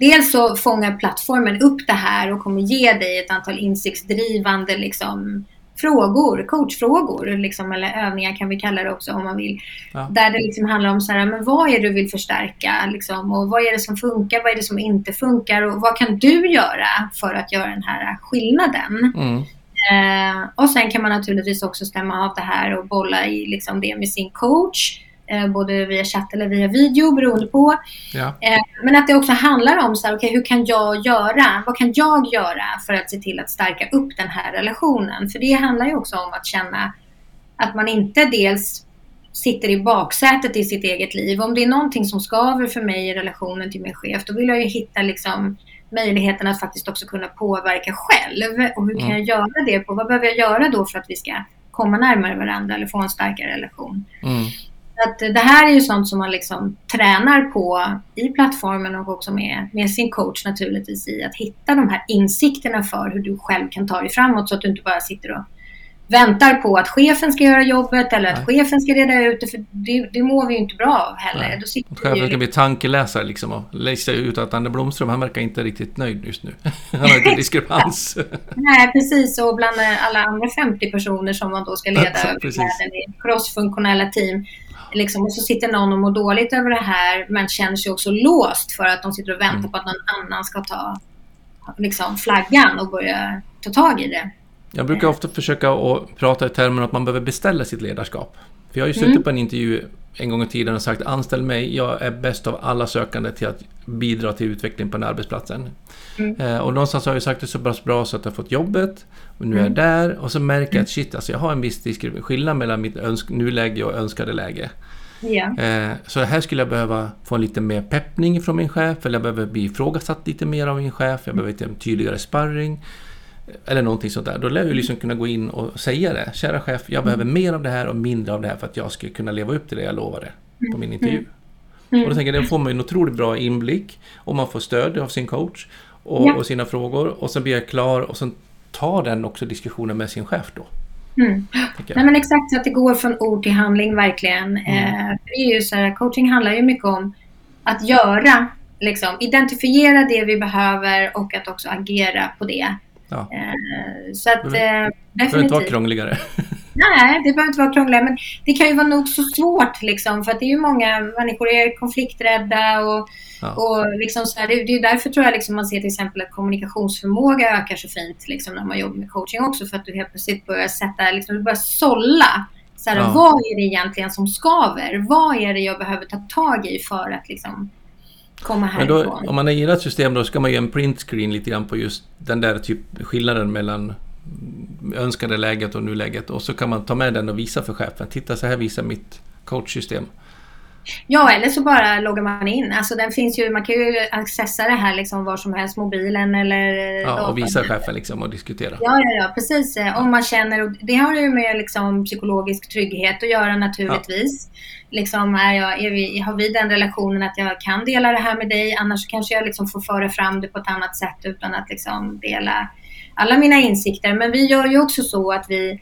Dels så fångar plattformen upp det här och kommer ge dig ett antal insiktsdrivande liksom, frågor, coachfrågor, liksom, eller övningar kan vi kalla det också om man vill. Ja. Där det liksom handlar om så här, men vad är det du vill förstärka? Liksom, och vad är det som funkar? Vad är det som inte funkar? Och vad kan du göra för att göra den här skillnaden? Mm. Eh, och sen kan man naturligtvis också stämma av det här och bolla i liksom, det med sin coach. Eh, både via chatt eller via video beroende på. Ja. Eh, men att det också handlar om så här, okay, hur kan jag göra? Vad kan jag göra för att se till att stärka upp den här relationen? För det handlar ju också om att känna att man inte dels sitter i baksätet i sitt eget liv. Om det är någonting som skaver för mig i relationen till min chef, då vill jag ju hitta liksom möjligheten att faktiskt också kunna påverka själv. Och hur kan mm. jag göra det? på Vad behöver jag göra då för att vi ska komma närmare varandra eller få en starkare relation? Mm att det här är ju sånt som man liksom tränar på i plattformen och också med, med sin coach naturligtvis i att hitta de här insikterna för hur du själv kan ta dig framåt så att du inte bara sitter och väntar på att chefen ska göra jobbet eller att Nej. chefen ska reda ut det. För det, det mår vi ju inte bra av heller. Nej. Då sitter chefen ska bli tankeläsare liksom och läsa ut att Anne Blomström, han verkar inte riktigt nöjd just nu. (laughs) han har inte diskrepans. (laughs) Nej, precis. Och bland alla andra 50 personer som man då ska leda (laughs) över världen i crossfunktionella team Liksom, och så sitter någon och mår dåligt över det här men känner sig också låst för att de sitter och väntar mm. på att någon annan ska ta liksom, flaggan och börja ta tag i det. Jag brukar ofta försöka att prata i termer att man behöver beställa sitt ledarskap. För jag har ju suttit mm. på en intervju en gång i tiden och sagt anställ mig, jag är bäst av alla sökande till att bidra till utveckling på den arbetsplatsen. Mm. Eh, och någonstans har jag sagt det så pass bra så att jag fått jobbet och nu är jag mm. där och så märker jag att mm. shit, alltså jag har en viss skillnad mellan mitt önsk nuläge och önskade läge. Eh, så här skulle jag behöva få en lite mer peppning från min chef eller jag behöver bli ifrågasatt lite mer av min chef, jag behöver lite tydligare sparring. Eller någonting sånt där. Då lär jag liksom kunna gå in och säga det. Kära chef, jag behöver mm. mer av det här och mindre av det här för att jag ska kunna leva upp till det jag lovade på min intervju. Mm. Och då tänker jag, då får man en otroligt bra inblick och man får stöd av sin coach och, ja. och sina frågor och så blir jag klar och sen tar den också diskussionen med sin chef då. Mm. Nej, men exakt så att det går från ord till handling verkligen. Mm. Eh, det är ju så här, coaching handlar ju mycket om att göra, liksom, identifiera det vi behöver och att också agera på det. Ja. Eh, så att, det eh, behöver inte vara krångligare. (laughs) Nej, det behöver inte vara krångligare. Men det kan ju vara nog så svårt. Liksom, för det är ju många människor är konflikträdda. Och, ja. och liksom så här, det, det, är därför tror jag liksom man ser till exempel att kommunikationsförmåga ökar så fint liksom, när man jobbar med coaching också. För att du helt plötsligt börjar sätta, liksom, du börjar sålla. Så här, ja. Vad är det egentligen som skaver? Vad är det jag behöver ta tag i för att liksom, komma härifrån. Men då, om man har gillat system då ska man göra en printscreen lite grann på just den där typ skillnaden mellan önskade läget och nuläget och så kan man ta med den och visa för chefen. Titta så här visar mitt coachsystem. Ja, eller så bara loggar man in. Alltså den finns ju, man kan ju accessa det här liksom var som helst, mobilen eller Ja, och visa chefen liksom och diskutera. Ja, ja, ja precis. Ja. Om man känner, och det har ju med liksom psykologisk trygghet att göra naturligtvis. Ja. Liksom är jag, är vi, har vi den relationen att jag kan dela det här med dig, annars kanske jag liksom får föra fram det på ett annat sätt utan att liksom dela alla mina insikter. Men vi gör ju också så att vi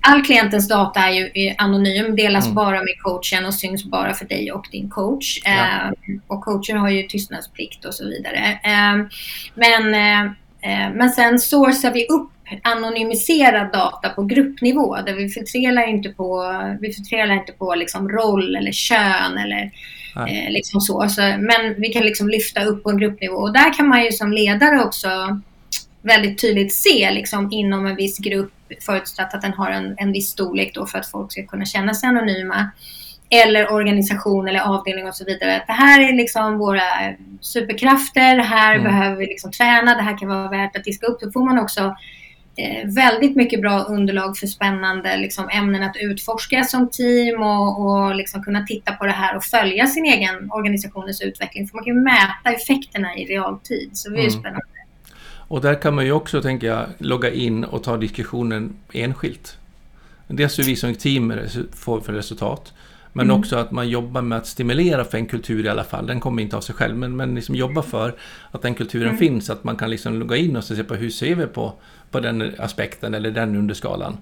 all klientens data är ju anonym, delas mm. bara med coachen och syns bara för dig och din coach. Ja. Eh, och coachen har ju tystnadsplikt och så vidare. Eh, men, eh, men sen sourcar vi upp anonymiserad data på gruppnivå där vi filtrerar inte på, vi filtrerar inte på liksom roll eller kön eller eh, liksom så. så. Men vi kan liksom lyfta upp på en gruppnivå och där kan man ju som ledare också väldigt tydligt se liksom, inom en viss grupp förutsatt att den har en, en viss storlek då för att folk ska kunna känna sig anonyma eller organisation eller avdelning och så vidare. det här är liksom våra superkrafter, här mm. behöver vi liksom träna, det här kan vara värt att diska upp. Då får man också eh, väldigt mycket bra underlag för spännande liksom, ämnen att utforska som team och, och liksom kunna titta på det här och följa sin egen organisationens utveckling. För man kan mäta effekterna i realtid, så det är mm. spännande. Och där kan man ju också, tänker jag, logga in och ta diskussionen enskilt. Dels hur vi som team får för resultat. Men mm. också att man jobbar med att stimulera för en kultur i alla fall. Den kommer inte av sig själv, men, men liksom jobba för att den kulturen mm. finns. Att man kan liksom logga in och se på hur ser vi på, på den aspekten eller den underskalan.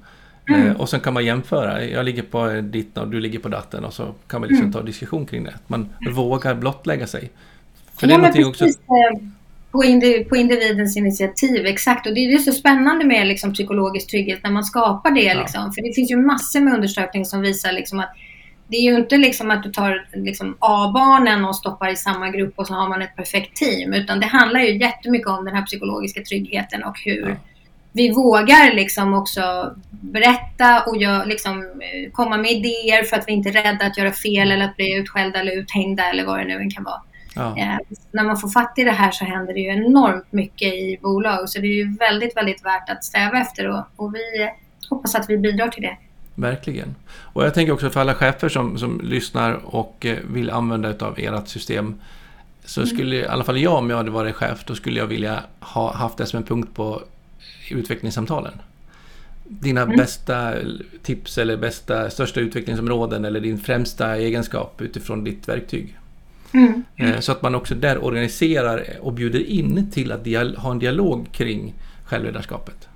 Mm. Eh, och sen kan man jämföra. Jag ligger på ditt och du ligger på datten och så kan man liksom mm. ta diskussion kring det. Att man vågar blottlägga sig. För ja, det är någonting också... På, indiv på individens initiativ, exakt. Och det är så spännande med liksom, psykologisk trygghet när man skapar det. Ja. Liksom. För det finns ju massor med undersökningar som visar liksom, att det är ju inte liksom att du tar liksom A-barnen och stoppar i samma grupp och så har man ett perfekt team. Utan det handlar ju jättemycket om den här psykologiska tryggheten och hur ja. vi vågar liksom också berätta och gör, liksom, komma med idéer för att vi inte är rädda att göra fel eller att bli utskällda eller uthängda eller vad det nu än kan vara. Ja. Eh, när man får fatt i det här så händer det ju enormt mycket i bolag. Så det är ju väldigt, väldigt värt att sträva efter och, och vi hoppas att vi bidrar till det. Verkligen. Och jag tänker också för alla chefer som, som lyssnar och eh, vill använda utav ert system. Så mm. skulle i alla fall jag, om jag hade varit chef, då skulle jag vilja ha haft det som en punkt på utvecklingssamtalen. Dina mm. bästa tips eller bästa, största utvecklingsområden eller din främsta egenskap utifrån ditt verktyg. Mm. Eh, så att man också där organiserar och bjuder in till att ha en dialog kring självledarskapet.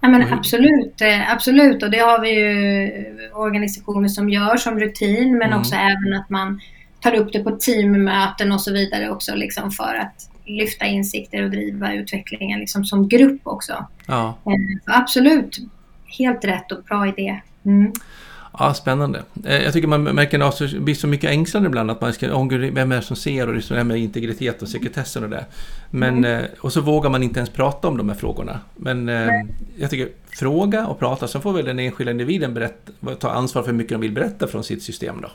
Ja, men absolut, eh, absolut. Och det har vi ju organisationer som gör som rutin, men mm. också även att man tar upp det på teammöten och så vidare också liksom för att lyfta insikter och driva utvecklingen liksom som grupp också. Ja. Eh, absolut, helt rätt och bra idé. Mm. Ja, spännande. Eh, jag tycker man märker att det blir så mycket ängslan ibland att man ska, oh, vem är det som ser och det här med integritet och sekretessen och det. Men, mm. Eh, och så vågar man inte ens prata om de här frågorna. Men eh, Nej. jag tycker fråga och prata, så får väl den enskilda individen berätta, ta ansvar för hur mycket de vill berätta från sitt system då.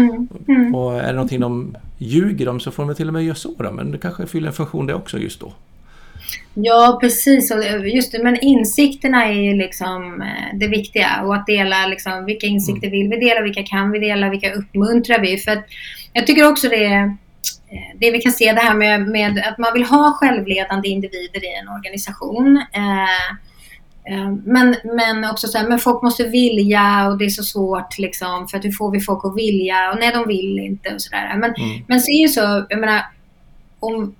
Mm. Mm. Och är det någonting de ljuger om så får de till och med göra så då, men det kanske fyller en funktion det också just då. Ja, precis. Just det, men insikterna är ju liksom eh, det viktiga. Och att dela liksom, vilka insikter vill vi dela, vilka kan vi dela, vilka uppmuntrar vi? För att jag tycker också det är eh, det vi kan se det här med, med, att man vill ha självledande individer i en organisation. Eh, men, men också så här, men folk måste vilja och det är så svårt liksom för att hur får vi folk att vilja? Och nej, de vill inte och sådär. Men, mm. men så är ju så, jag menar, om,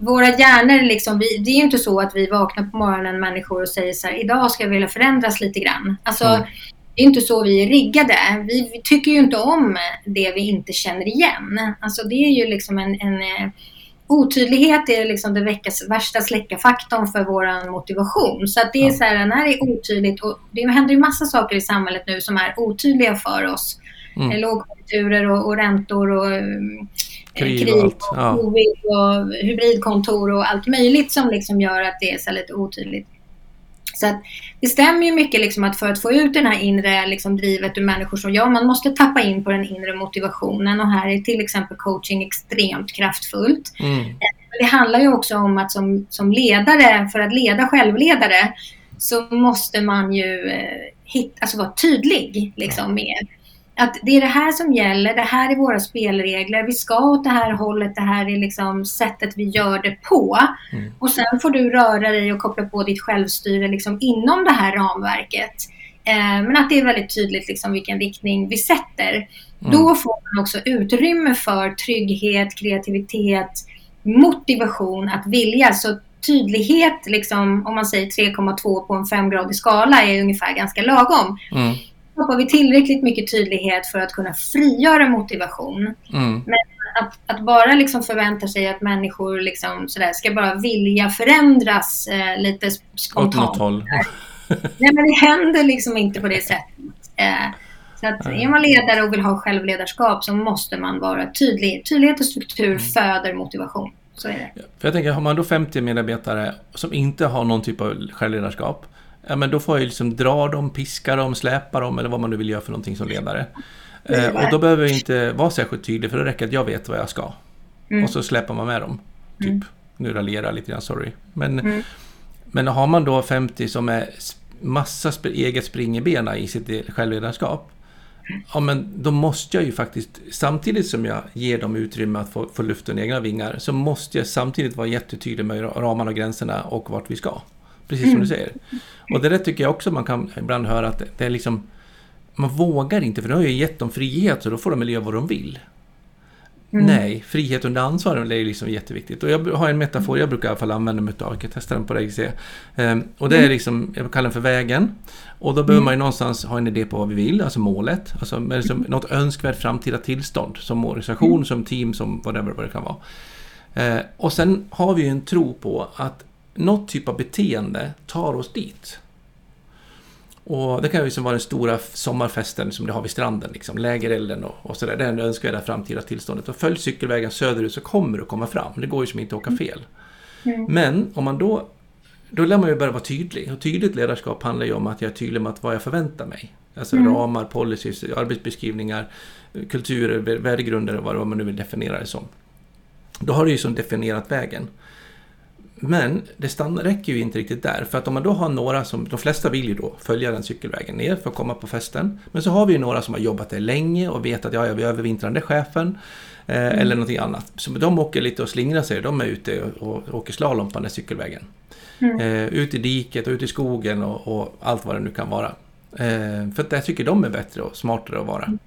våra hjärnor, liksom, vi, det är ju inte så att vi vaknar på morgonen människor och säger så här, idag ska jag vilja förändras lite grann. Alltså, mm. Det är inte så vi är riggade. Vi, vi, tycker ju inte om det vi inte känner igen. Alltså det är ju liksom en, en eh, otydlighet är liksom det veckas, värsta släckarfaktorn för vår motivation. Så att det är så här, när det är otydligt och det händer ju massa saker i samhället nu som är otydliga för oss. Mm. Lågkonjunkturer och, och räntor och krig, krig och, allt. Ja. och hybridkontor och allt möjligt som liksom gör att det är så lite otydligt. Så att det stämmer ju mycket liksom att för att få ut den här inre liksom drivet ur människor så ja, man måste tappa in på den inre motivationen och här är till exempel coaching extremt kraftfullt. Mm. Det handlar ju också om att som, som ledare, för att leda självledare, så måste man ju eh, hitta, alltså vara tydlig liksom, med att det är det här som gäller, det här är våra spelregler, vi ska åt det här hållet, det här är liksom sättet vi gör det på. Mm. Och sen får du röra dig och koppla på ditt självstyre liksom inom det här ramverket. Eh, men att det är väldigt tydligt liksom vilken riktning vi sätter. Mm. Då får man också utrymme för trygghet, kreativitet, motivation att vilja. Så tydlighet, liksom, om man säger 3,2 på en femgradig skala, är ungefär ganska lagom. Mm skapar vi tillräckligt mycket tydlighet för att kunna frigöra motivation. Mm. Men att, att, bara liksom förvänta sig att människor liksom sådär, ska bara vilja förändras eh, lite spontant. Åt något håll. (laughs) Nej, men det händer liksom inte på det sättet. Eh, så att är man ledare och vill ha självledarskap så måste man vara tydlig. Tydlighet och struktur mm. föder motivation. Så är det. För jag tänker, har man då 50 medarbetare som inte har någon typ av självledarskap, ja men då får jag ju liksom dra dem, piska dem, släpa dem eller vad man nu vill göra för någonting som ledare. Eh, och då behöver jag inte vara särskilt tydlig för det räcker att jag vet vad jag ska. Mm. Och så släpar man med dem. Typ. Mm. Nu raljerar jag lite grann, sorry. Men, Mm. men har man då 50 som är massa sp eget spring i benen i sitt e- självledarskap. Ja men då måste jag ju faktiskt, samtidigt som jag ger dem utrymme att få, få luften i egna vingar, så måste jag samtidigt vara jättetydlig med ra- ramarna och gränserna och vart vi ska. Precis som Mm. du säger. Och det där tycker jag också man kan ibland höra att det, är liksom, man vågar inte för nu har jag gett dem frihet så då får de väl göra vad de vill. Mm. Nej, frihet under ansvar är liksom jätteviktigt. Och jag har en metafor jag brukar i alla fall använda mig av. Jag kan testa den på dig. Se. Ehm, och det är Mm. liksom, jag kallar den för vägen. Och då behöver man ju någonstans ha en idé på vad vi vill, alltså målet. Alltså liksom något önskvärt framtida tillstånd. Som organisation, Mm. som team, som whatever vad det kan vara. Eh, och sen har vi ju en tro på att något typ av beteende tar oss dit. Och det kan ju liksom vara den stora sommarfesten som det har vid stranden, liksom, lägerelden och, och sådär. Det är det önskvärda framtida tillståndet. Och följ cykelvägen söderut så kommer du komma fram. Det går ju som inte att åka fel. Mm. Men om man då... Då lär man ju börja vara tydlig. Och tydligt ledarskap handlar ju om att jag är tydlig med att vad jag förväntar mig. Alltså Mm. ramar, policies, arbetsbeskrivningar, kulturer, vär- värdegrunder och vad man nu vill definiera det som. Då har du ju som definierat vägen. Men det stannar, räcker ju inte riktigt där. För att om man då har några som, de flesta vill ju då följa den cykelvägen ner för att komma på festen. Men så har vi ju några som har jobbat där länge och vet att ja, jag vill övervintra den chefen. Eh, Eller någonting annat. Så de åker lite och slingrar sig. De är ute och, och åker slalom på den där cykelvägen. Mm. Eh, ut i diket och ut i skogen och, och allt vad det nu kan vara. Eh, för att där tycker de är bättre och smartare att vara.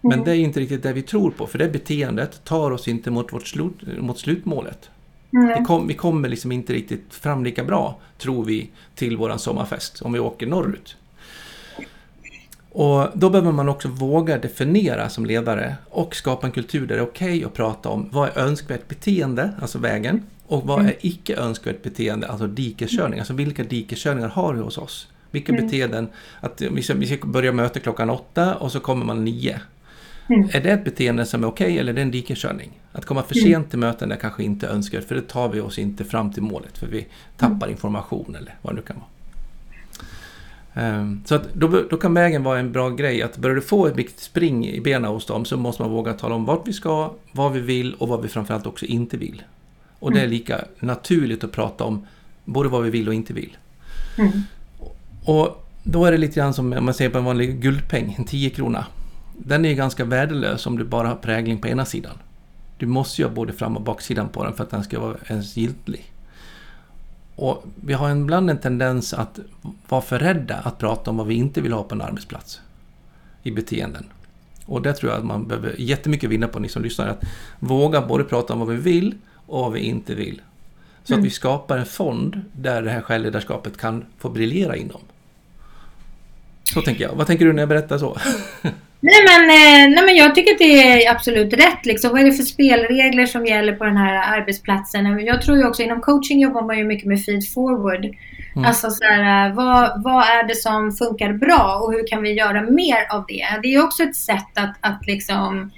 Men det är inte riktigt det vi tror på. För det beteendet tar oss inte mot, vårt slut, mot slutmålet. Mm. Vi, kom, vi kommer liksom inte riktigt fram lika bra, tror vi, till våran sommarfest om vi åker norrut. Och då behöver man också våga definiera som ledare och skapa en kultur där det är okej att prata om vad är önskvärt beteende, alltså vägen, och vad är icke önskvärt beteende, alltså dikeskörning. Alltså vilka dikeskörningar har vi hos oss? Vilka Mm. beteenden, att vi ska, vi ska börja mötet klockan åtta och så kommer man nio. Mm. Är det ett beteende som är okej eller är det en dikeskörning? Att komma för Mm. sent till möten är kanske inte önskvärt för det tar vi oss inte fram till målet för vi tappar information eller vad det nu kan vara. Ehm, Så att då, då kan vägen vara en bra grej att börjar du få ett viktigt spring i benen hos dem så måste man våga tala om vart vi ska, vad vi vill och vad vi framförallt också inte vill. Och det är lika naturligt att prata om både vad vi vill och inte vill. Mm. Och då är det lite grann som om man ser på en vanlig guldpeng, en 10 krona. Den är ganska värdelös om du bara har prägling på ena sidan. Du måste ju ha både fram och baksidan på den för att den ska vara ens giltig. Och vi har ibland en tendens att vara för rädda att prata om vad vi inte vill ha på en arbetsplats. I beteenden. Och det tror jag att man behöver jättemycket vinna på, ni som lyssnar. Att våga både prata om vad vi vill och vad vi inte vill. Så att Mm. vi skapar en fond där det här självledarskapet kan få briljera inom. Så tänker jag. Vad tänker du när jag berättar så? (laughs) Nej men, eh, nej men jag tycker att det är absolut rätt. Liksom. Vad är det för spelregler som gäller på den här arbetsplatsen? Jag tror ju också inom coaching jobbar man ju mycket med feed forward. Mm. Alltså så här, eh, vad, vad är det som funkar bra och hur kan vi göra mer av det? Det är också ett sätt att, att liksom,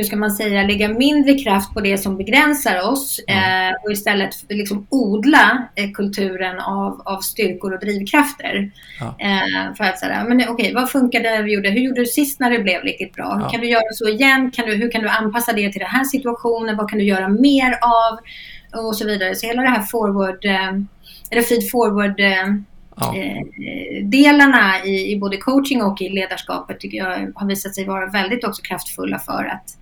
hur ska man säga, lägga mindre kraft på det som begränsar oss Mm. och istället liksom odla eh, kulturen av, av styrkor och drivkrafter. Ja. Eh, för att säga, men okej, vad funkade vi gjorde? Hur gjorde du sist när det blev riktigt bra? Ja. Kan du göra så igen? Kan du, hur kan du anpassa det till den här situationen? Vad kan du göra mer av? Och så vidare. Så hela det här forward, eller feed forward Ja. delarna i, i både coaching och i ledarskapet tycker jag har visat sig vara väldigt också kraftfulla för att,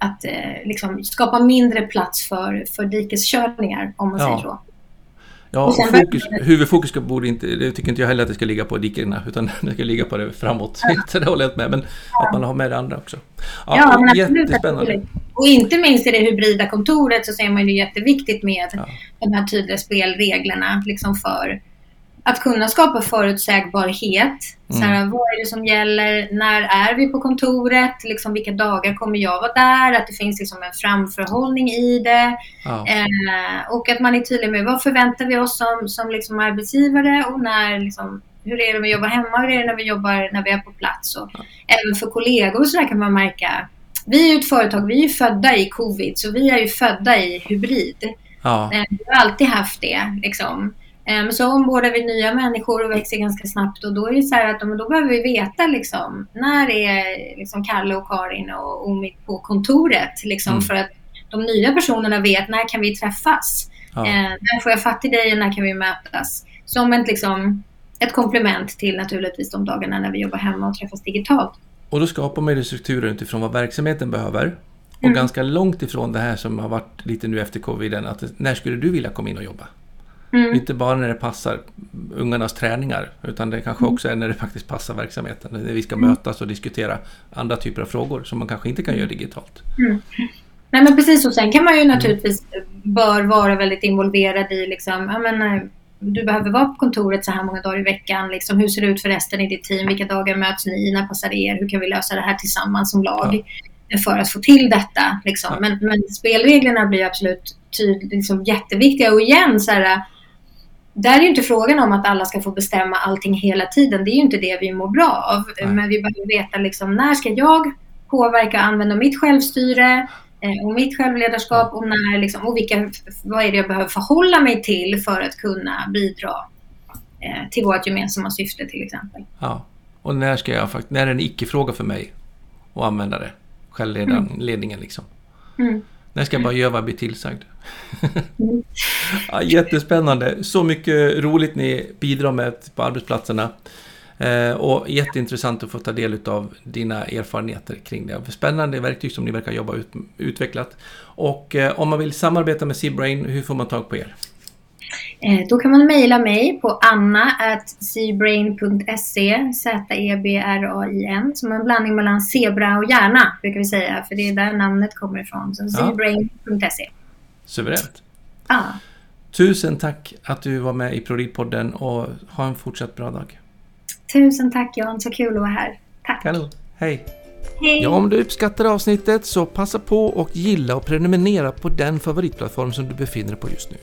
att eh, liksom skapa mindre plats för, för dikeskörningar om man Ja. säger så. Ja, Och fokus, huvudfokus borde inte, det tycker inte jag heller att det ska ligga på dikena, utan (laughs) det ska ligga på det framåt. (laughs) Så det håller jag med, men att man har med det andra också. Ja, Ja, men absolut. jättespännande. absolut. Och inte minst i det hybrida kontoret så ser man ju jätteviktigt med Ja. de här tydliga spelreglerna liksom för att kunna skapa förutsägbarhet. Så Mm. här, vad är det som gäller? När är vi på kontoret? Liksom, vilka dagar kommer jag vara där? Att det finns liksom en framförhållning i det. Ja. Eh, och att man är tydlig med vad förväntar vi oss som, som liksom arbetsgivare och när, liksom, hur är det när vi jobbar hemma hur är det när vi jobbar när vi är på plats. Och Även för kollegor så kan man märka. Vi är ett företag, vi är födda i covid så vi är ju födda i hybrid. Ja. Eh, vi har alltid haft det. Liksom. Eh, men så ombordar vi nya människor och växer ganska snabbt och då är det så här att då behöver vi veta liksom, när är liksom Kalle och Karin och Omid på kontoret liksom, mm. för att de nya personerna vet när kan vi träffas? Ja. Eh, när får jag fatt i dig och när kan vi mötas? Som ett, liksom, ett komplement till naturligtvis de dagarna när vi jobbar hemma och träffas digitalt. Och då skapar man ju strukturer utifrån vad verksamheten behöver. Och mm. ganska långt ifrån det här som har varit lite nu efter coviden, att när skulle du vilja komma in och jobba? Mm. Inte bara när det passar ungarnas träningar, utan det kanske mm. också är när det faktiskt passar verksamheten. När vi ska mm. mötas och diskutera andra typer av frågor som man kanske inte kan göra digitalt. Mm. Nej men precis, och sen kan man ju naturligtvis bör vara väldigt involverad i liksom, jag menar, du behöver vara på kontoret så här många dagar i veckan. Liksom, hur ser det ut för resten i ditt team? Vilka dagar möts ni? När passar er? Hur kan vi lösa det här tillsammans som lag? Ja. För att få till detta. Liksom. Ja. Men, men, spelreglerna blir absolut tyd, liksom, jätteviktiga. Och igen, så här, där är ju inte frågan om att alla ska få bestämma allting hela tiden. Det är ju inte det vi mår bra av. Nej. Men vi behöver veta liksom, när ska jag påverka och använda mitt självstyre? Eh, och mitt självledarskap och, när, liksom, och vilka, vad är det jag behöver förhålla mig till för att kunna bidra eh, till vårt gemensamma syfte till exempel. Ja, och när ska jag när är det en icke-fråga för mig att använda det? Självledningen mm. liksom. Mm. När ska jag bara göra vad jag blir tillsagd? Mm. (laughs) ja, jättespännande. Så mycket roligt ni bidrar med på arbetsplatserna. Eh, och jätteintressant att få ta del av dina erfarenheter kring det. Spännande verktyg som ni verkar jobba ut, utvecklat. Och eh, om man vill samarbeta med Seabrain, hur får man tag på er? Eh, då kan man mejla mig på anna.seabrain.se Z-E-B-R-A-I-N som en blandning mellan zebra och hjärna brukar vi säga för det är där namnet kommer ifrån. Så seabrain.se Suveränt. Ja. Tusen tack att du var med i ProRead-podden och ha en fortsatt bra dag. Tusen tack Jan, så kul att vara här. Tack. Kanon. Hej. Hej. Ja, om du uppskattar avsnittet så passa på och gilla och prenumerera på den favoritplattform som du befinner dig på just nu.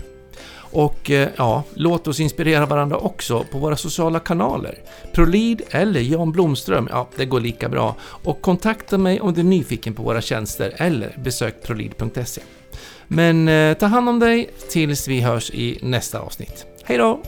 Och eh, ja, låt oss inspirera varandra också på våra sociala kanaler. Prolid eller Jan Blomström, ja det går lika bra. Och kontakta mig om du är nyfiken på våra tjänster eller besök prolid.se. Men eh, ta hand om dig tills vi hörs i nästa avsnitt. Hej då!